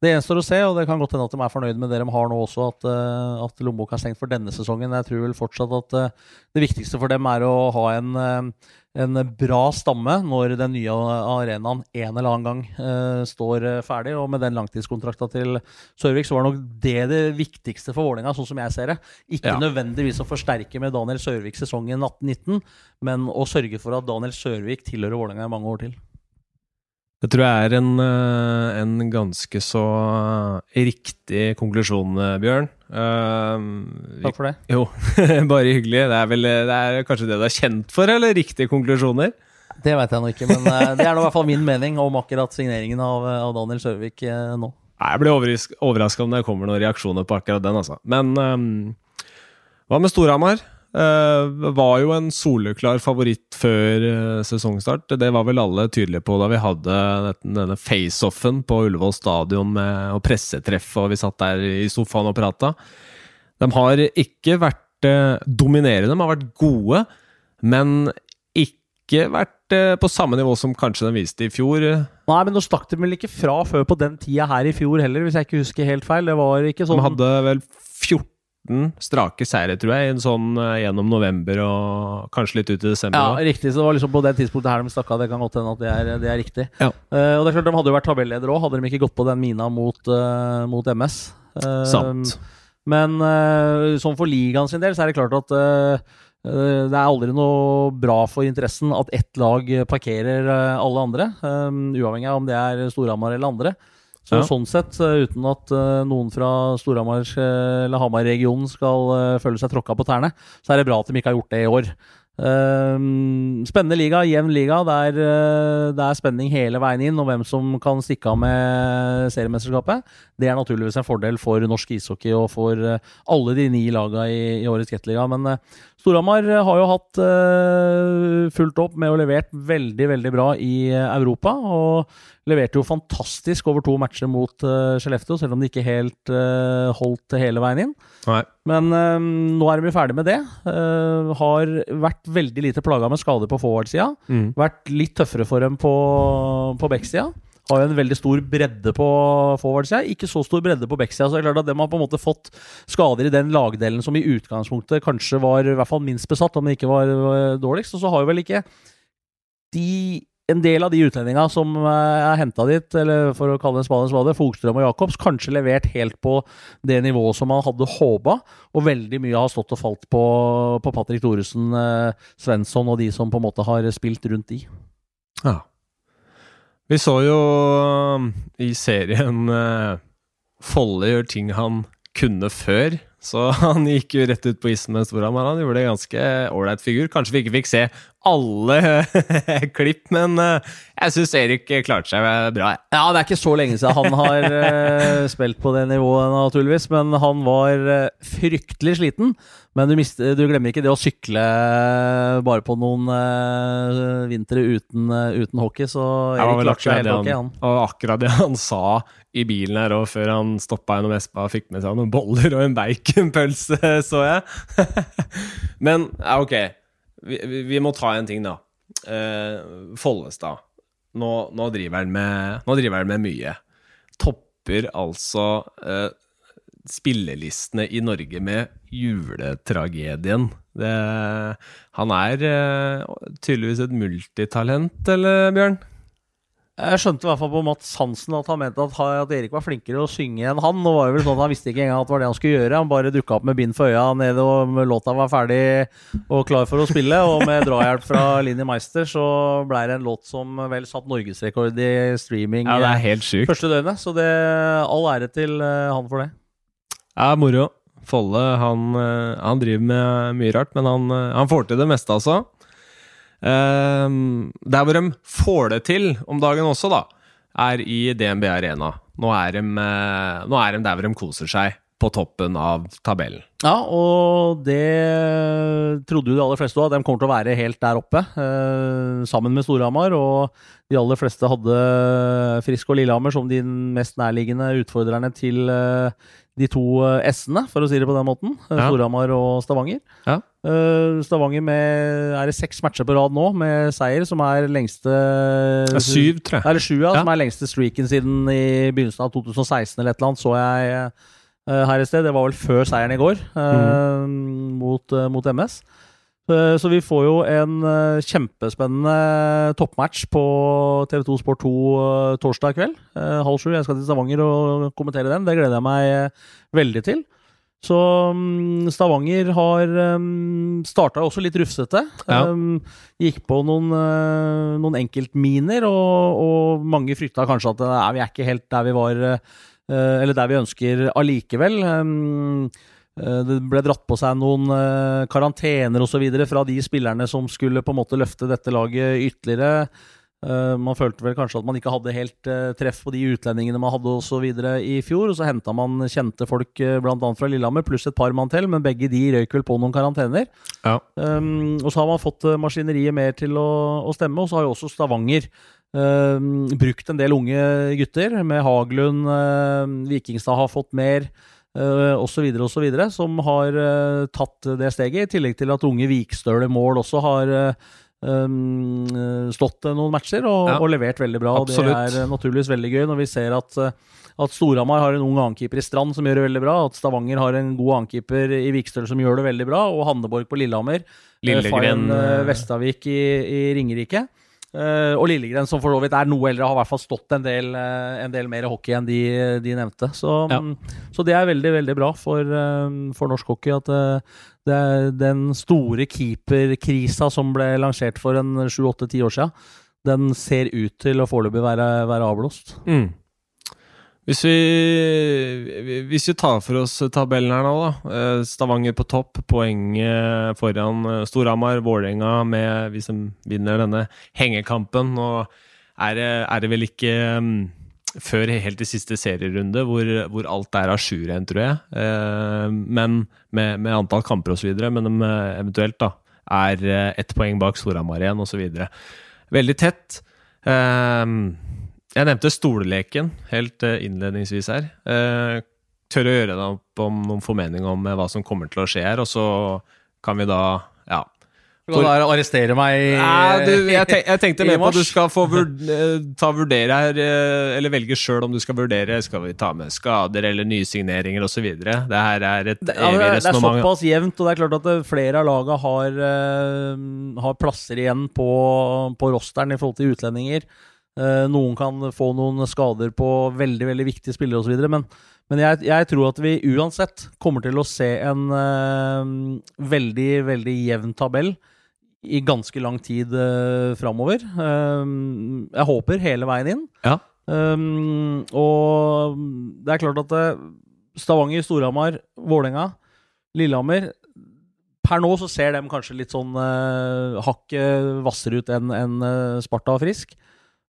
B: det gjenstår å se, og det kan godt hende at de er fornøyd med det de har nå også, at, at lommeboka er stengt for denne sesongen. Jeg tror vel fortsatt at det viktigste for dem er å ha en en bra stamme når den nye arenaen en eller annen gang uh, står uh, ferdig. Og med den langtidskontrakta til Sørvik, så var nok det det viktigste for Vålerenga, sånn som jeg ser det. Ikke ja. nødvendigvis å forsterke med Daniel Sørvik sesongen 18-19, men å sørge for at Daniel Sørvik tilhører Vålerenga i mange år til.
A: Det tror jeg er en, eh, en ganske så riktig konklusjon, Bjørn.
B: Uh, Takk for det.
A: Jo, bare hyggelig. Det er, vel, det er kanskje det du er kjent for, eller riktige konklusjoner?
B: Det vet jeg nå ikke, men det er i hvert fall min mening om akkurat signeringen av, av Daniel Sørvik nå.
A: Jeg blir overraska om det kommer noen reaksjoner på akkurat den, altså. Men um, hva med Storhamar? Uh, var jo en soleklar favoritt før uh, sesongstart. Det var vel alle tydelige på da vi hadde denne face-offen på Ullevål stadion med og pressetreff, og vi satt der i sofaen og prata. De har ikke vært uh, dominerende, de har vært gode, men ikke vært på samme nivå som kanskje de viste i fjor.
B: Nei, men nå stakk de vel ikke fra før på den tida her i fjor heller, hvis jeg ikke husker helt feil. Det var ikke sånn
A: De hadde vel 14 13 strake seire, tror jeg, en sånn uh, gjennom november og kanskje litt ut i desember.
B: Ja, riktig. Så det var liksom på det tidspunktet her de stakk av. Det kan godt hende at det er, det er riktig. Ja. Uh, og det er klart, De hadde jo vært tabelleder òg, hadde de ikke gått på den mina mot, uh, mot MS.
A: Sant.
B: Men sånn for ligaen sin del, så er det klart at det er aldri noe bra for interessen at ett lag parkerer alle andre, uavhengig av om det er Storhamar eller andre. Så ja. Sånn sett, eh, uten at uh, noen fra Storhamar eh, eller Hamar-regionen skal uh, føle seg tråkka på tærne, så er det bra at de ikke har gjort det i år. Uh, spennende liga, jevn liga. Det er, det er, spenning hele veien inn, og hvem som kan stikke av med seriemesterskapet. Det er naturligvis en fordel for norsk ishockey og for alle de ni lagene i, i årets Gateliga. Men Storhamar har jo hatt fulgt opp med å levert veldig, veldig bra i Europa. og Leverte jo fantastisk over to matcher mot uh, Skellefteå, selv om de ikke helt uh, holdt hele veien inn.
A: Nei.
B: Men uh, nå er de ferdig med det. Uh, har vært veldig lite plaga med skader på forward-sida. Mm. Vært litt tøffere for dem på, på back-sida. Har jo en veldig stor bredde på forward-sida. Ikke så stor bredde på back-sida. Så det er klart at de har på en måte fått skader i den lagdelen som i utgangspunktet kanskje var i hvert fall minst besatt, om det ikke var dårligst. Og så har jo vel ikke de en del av de utlendinga som eh, er henta dit, eller for å kalle det en spade en spade, Fogstrøm og Jacobs, kanskje levert helt på det nivået som man hadde håpa. Og veldig mye har stått og falt på, på Patrick Thoresen, eh, Svensson og de som på en måte har spilt rundt de.
A: Ja. Vi så jo um, i serien Folle gjør ting han kunne før. Så han gikk jo rett ut på isen med Storhamar. Han gjorde det ganske ålreit figur. Kanskje vi ikke fikk se alle klipp, men uh, jeg syns Erik klarte seg bra.
B: Ja, det er ikke så lenge siden han har uh, spilt på det nivået, naturligvis. Men han var uh, fryktelig sliten. Men du, mister, du, glemmer ikke det å sykle bare på noen vintre uten, uten, hockey. Så Erik klarte seg helt ok, han.
A: Og akkurat det han sa i bilen her òg, før han stoppa gjennom Espa og fikk med seg noen boller og en baconpølse, så jeg. men ja, ok vi, vi, må ta en ting, da. Uh, Follestad. Nå, nå, driver han med, med, mye. Topper altså uh, spillelistene i Norge med juletragedien. Det, han er eh, tydeligvis et multitalent, eller Bjørn?
B: Jeg skjønte i hvert fall på Mats Hansen at han mente at, at Erik var flinkere å synge enn han. Nå var det vel sånn at Han visste ikke engang at det var det han skulle gjøre. Han bare dukka opp med bind for øya nede, og låta var ferdig og klar for å spille. Og med drahjelp fra Linni Meister så ble det en låt som vel satt norgesrekord i streaming
A: Ja, det er helt sykt.
B: første døgnet. Så det all ære til eh, han for det.
A: Ja, moro. Folle han, eh, han driver med mye rart, men han, eh, han får til det meste, altså. Um, der hvor de får det til om dagen også, da, er i DNB Arena. Nå er de, eh, nå er de der hvor de koser seg, på toppen av tabellen.
B: Ja, og det trodde jo de aller fleste òg, at de kommer til å være helt der oppe. Eh, sammen med Storhamar. Og de aller fleste hadde Frisk og Lillehammer som de mest nærliggende utfordrerne til eh, de to eh, S-ene, for å si det på den måten. Eh,
A: Ja.
B: Storhamar og Stavanger.
A: Ja.
B: Eh, Stavanger med er det seks matcher på rad nå med seier, som er lengste
A: Det er syv, tror jeg.
B: Eller sju, ja, som er lengste streaken siden i begynnelsen av 2016 eller et eller annet, så jeg eh, her i sted. Det var vel før seieren i går mm. mot, mot MS. Så vi får jo en kjempespennende toppmatch på TV2 Sport 2 eh, torsdag kveld. Halv sju. Jeg skal til Stavanger og kommentere den. Det gleder jeg meg veldig til. Så mm, Stavanger har um, starta også litt rufsete.
A: Ja.
B: Um, gikk på noen, uh, noen enkeltminer, og, og mange frykta kanskje at uh, vi er ikke helt der vi var uh, Eller der vi ønsker allikevel. Um, det ble dratt på seg noen karantener osv. fra de spillerne som skulle på en måte løfte dette laget ytterligere. Eh, man følte vel kanskje at man ikke hadde helt eh, treff på de utlendingene man hadde videre i fjor. Og så henta man kjente folk uh, bl.a. fra Lillehammer, pluss et par mann til, men begge de røyk vel på noen karantener.
A: Ja.
B: Um, og så har man fått eh, maskineriet mer til å, å stemme, og så har jo også Stavanger um, brukt en del unge gutter, med Haglund, um, Vikingstad har fått mer. Uh, og så videre og så videre, som har uh, tatt det steget. I tillegg til at unge Vikstøle mål også har eh, um, slått eh, noen matcher og,
A: Ja.
B: og levert veldig bra. Og det er eh, naturligvis veldig gøy når vi ser at, at Storhamar har en ung annenkeeper i Strand som gjør det veldig bra. At Stavanger har en god annenkeeper i Vikstøl som gjør det veldig bra. Og Handeborg på Lillehammer. eh,
A: Lillegren,
B: eh, Vestavik i, i Ringerike. Eh, og Lillegren, som for så vidt er noe eldre, har i hvert fall stått en del, eh, en del mer hockey enn de, de nevnte. Så,
A: Ja.
B: mm, så det er veldig, veldig bra for, eh, for norsk hockey at det er den store keeperkrisa som ble lansert for en sju-åtte-ti år siden, den ser ut til å foreløpig være, være avblåst.
A: Mm. Hvis vi, hvis vi tar for oss tabellen her nå, da. eh, Stavanger på topp, poeng eh, foran eh, Storhamar, Vålerenga med hvis de vinner denne hengekampen. Og er det, er det vel ikke mm, før helt i siste serierunde hvor, hvor alt er à jour igjen, tror jeg. Eh, men med, med antall kamper osv. Men de eventuelt da er ett poeng bak Storhamar igjen, osv. Veldig tett. Eh, jeg nevnte stoleleken helt eh, innledningsvis her. Eh, tør å gjøre deg opp om noen formening om eh, hva som kommer til å skje her, og så kan vi da ja.
B: Du da arrestere meg i,
A: Nei, du, jeg, tenkte, jeg tenkte mer på at du skal få ta vurdere her, eller velge sjøl om du skal vurdere Skal vi ta med skader eller nysigneringer osv. Det her er et evig
B: er- det er såpass jevnt, og det er klart at flere av laga har, har plasser igjen på, på rosteren i forhold til utlendinger. Eh, noen kan få noen skader på veldig veldig viktige spillere osv. Men, men jeg, jeg tror at vi uansett kommer til å se en eh, veldig, veldig jevn tabell i ganske lang tid uh, framover. Jeg håper hele veien inn.
A: Ja.
B: Um, og det er klart at Stavanger, Storhamar, Vålerenga, Lillehammer Per nå så ser de kanskje litt sånn uh, hakket hvassere ut enn en, Sparta og Frisk.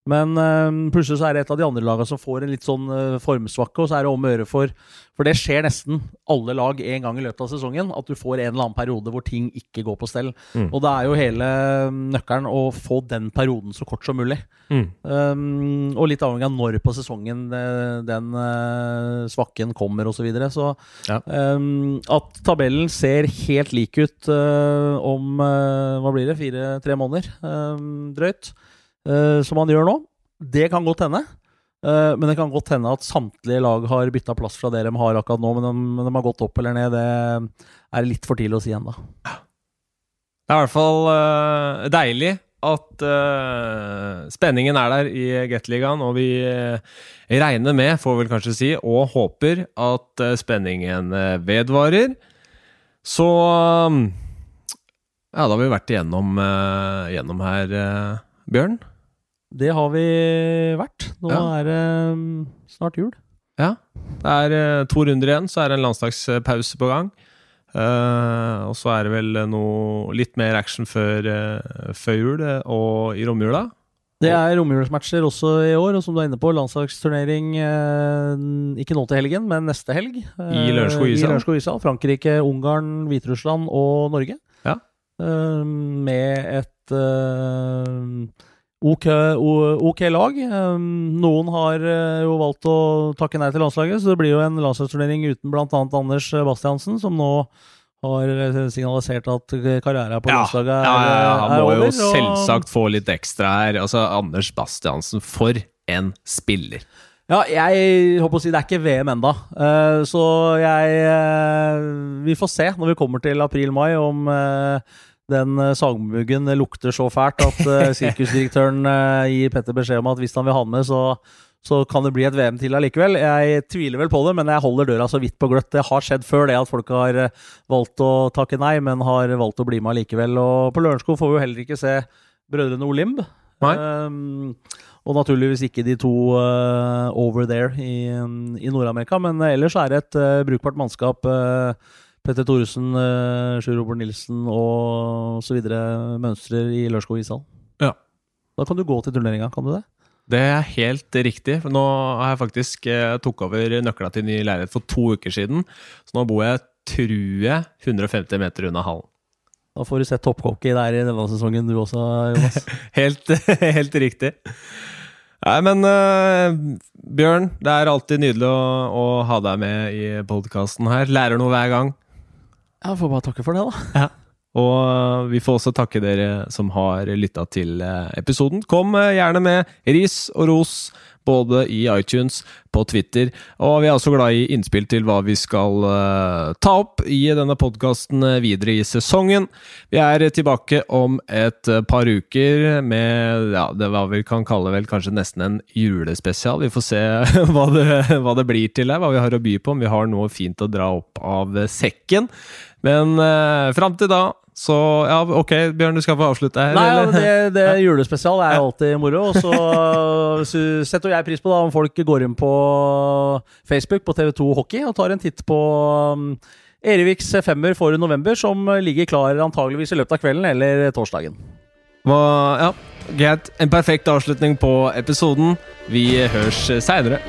B: Men øh, plutselig så er det et av de andre lagene som får en litt sånn øh, formsvakke, og så er det om å gjøre for For det skjer nesten alle lag en gang i løpet av sesongen, at du får en eller annen periode hvor ting ikke går på stell.
A: Mm.
B: Og det er jo hele mm, nøkkelen å få den perioden så kort som mulig.
A: Mm.
B: Um, og litt avhengig av når på sesongen eh, den øh, svakken kommer osv. Så, videre. så
A: Ja.
B: um, at tabellen ser helt lik ut eh, om eh, hva blir det, fire-tre måneder um, drøyt, eh, som han gjør nå, det kan godt hende. Eh, men det kan godt hende at samtlige lag har bytta plass fra det de har akkurat nå. Men de, de har gått opp eller ned. Det er litt for tidlig å si ennå.
A: Det er i hvert fall uh, deilig at uh, spenningen er der i Gateligaen, og vi uh, regner med, får vel kanskje si, og håper at spenningen vedvarer. Så Ja, da har vi vært igjennom, gjennom her, Bjørn.
B: Det har vi vært. Nå ja. er det um, snart jul.
A: Ja. Det er uh, to runder igjen, så er det en landslagspause på gang. Uh, og så er det vel noe litt mer action før, uh, før jul og i romjula.
B: Det er romjulsmatcher også i år, og som du er inne på, landslagsturnering ikke nå til helgen, men neste helg.
A: I Lørenskog ishall.
B: Frankrike, Ungarn, Hviterussland og Norge.
A: Ja.
B: med et OK, OK, lag. Noen har eh, jo valgt å takke nei til landslaget, så det blir jo en landslagsturnering uten bl.a. Anders Bastiansen, som nå har eh, signalisert at karrieren på landslaget er,
A: ja, ja, ja, Han må over, jo selvsagt få litt ekstra her. Altså, Anders Bastiansen, for en spiller!
B: Ja, jeg håper å si det er ikke VM enda, så jeg Vi får se når vi kommer til april-mai om den uh, sagmuggen lukter så fælt at uh, sirkusdirektøren uh, gir Petter beskjed om at hvis han vil ha den med, så, så kan det bli et VM til allikevel. Jeg tviler vel på det, men jeg holder døra så vidt på gløtt. Det har skjedd før det at folk har valgt å takke nei, men har valgt å bli med allikevel. Og på Lørenskog får vi jo heller ikke se brødrene Olimb. Um, og naturligvis ikke de to uh, over there i, i Nord-Amerika, men ellers er det et brukbart mannskap. Uh, Petter Thoresen, uh, Sjur Robert Nilsen og så videre mønstrer i Lørskog ishall.
A: Ja.
B: Da kan du gå til turneringa, kan du det?
A: Det er helt riktig. for Nå har jeg faktisk eh, tok over nøkla til ny leilighet for to uker siden. Så nå bor jeg, tror jeg, 150 meter unna hallen.
B: Da får du sett topphockey der i denne sesongen, du også, Jonas.
A: helt, helt, riktig. Nei, men uh, Bjørn, det er alltid nydelig å, å ha deg med i podkasten her. Lærer noe hver gang.
B: Ja, får bare takke for det,
A: da. Ja. Og vi får også takke dere som har lytta til eh, episoden. Kom eh, gjerne med ris og ros både i iTunes, på Twitter, og vi er også glad i innspill til hva vi skal ta opp i denne podkasten videre i sesongen. Vi er tilbake om et par uker med ja, det hva vi kan kalle vel kanskje nesten en julespesial. Vi får se hva det, hva det blir til her, hva vi har å by på, om vi har noe fint å dra opp av sekken. Men uh, fram til da så ja, ok, Bjørn, du skal få avslutte her.
B: Nei, ja, det, det julespesial er alltid moro. Og så setter jeg pris på da om folk går inn på Facebook på TV2 Hockey og tar en titt på um, Eriviks femmer for november, som ligger klar antageligvis i løpet av kvelden eller torsdagen.
A: Hva, ja, Greit. En perfekt avslutning på episoden. Vi høres seinere.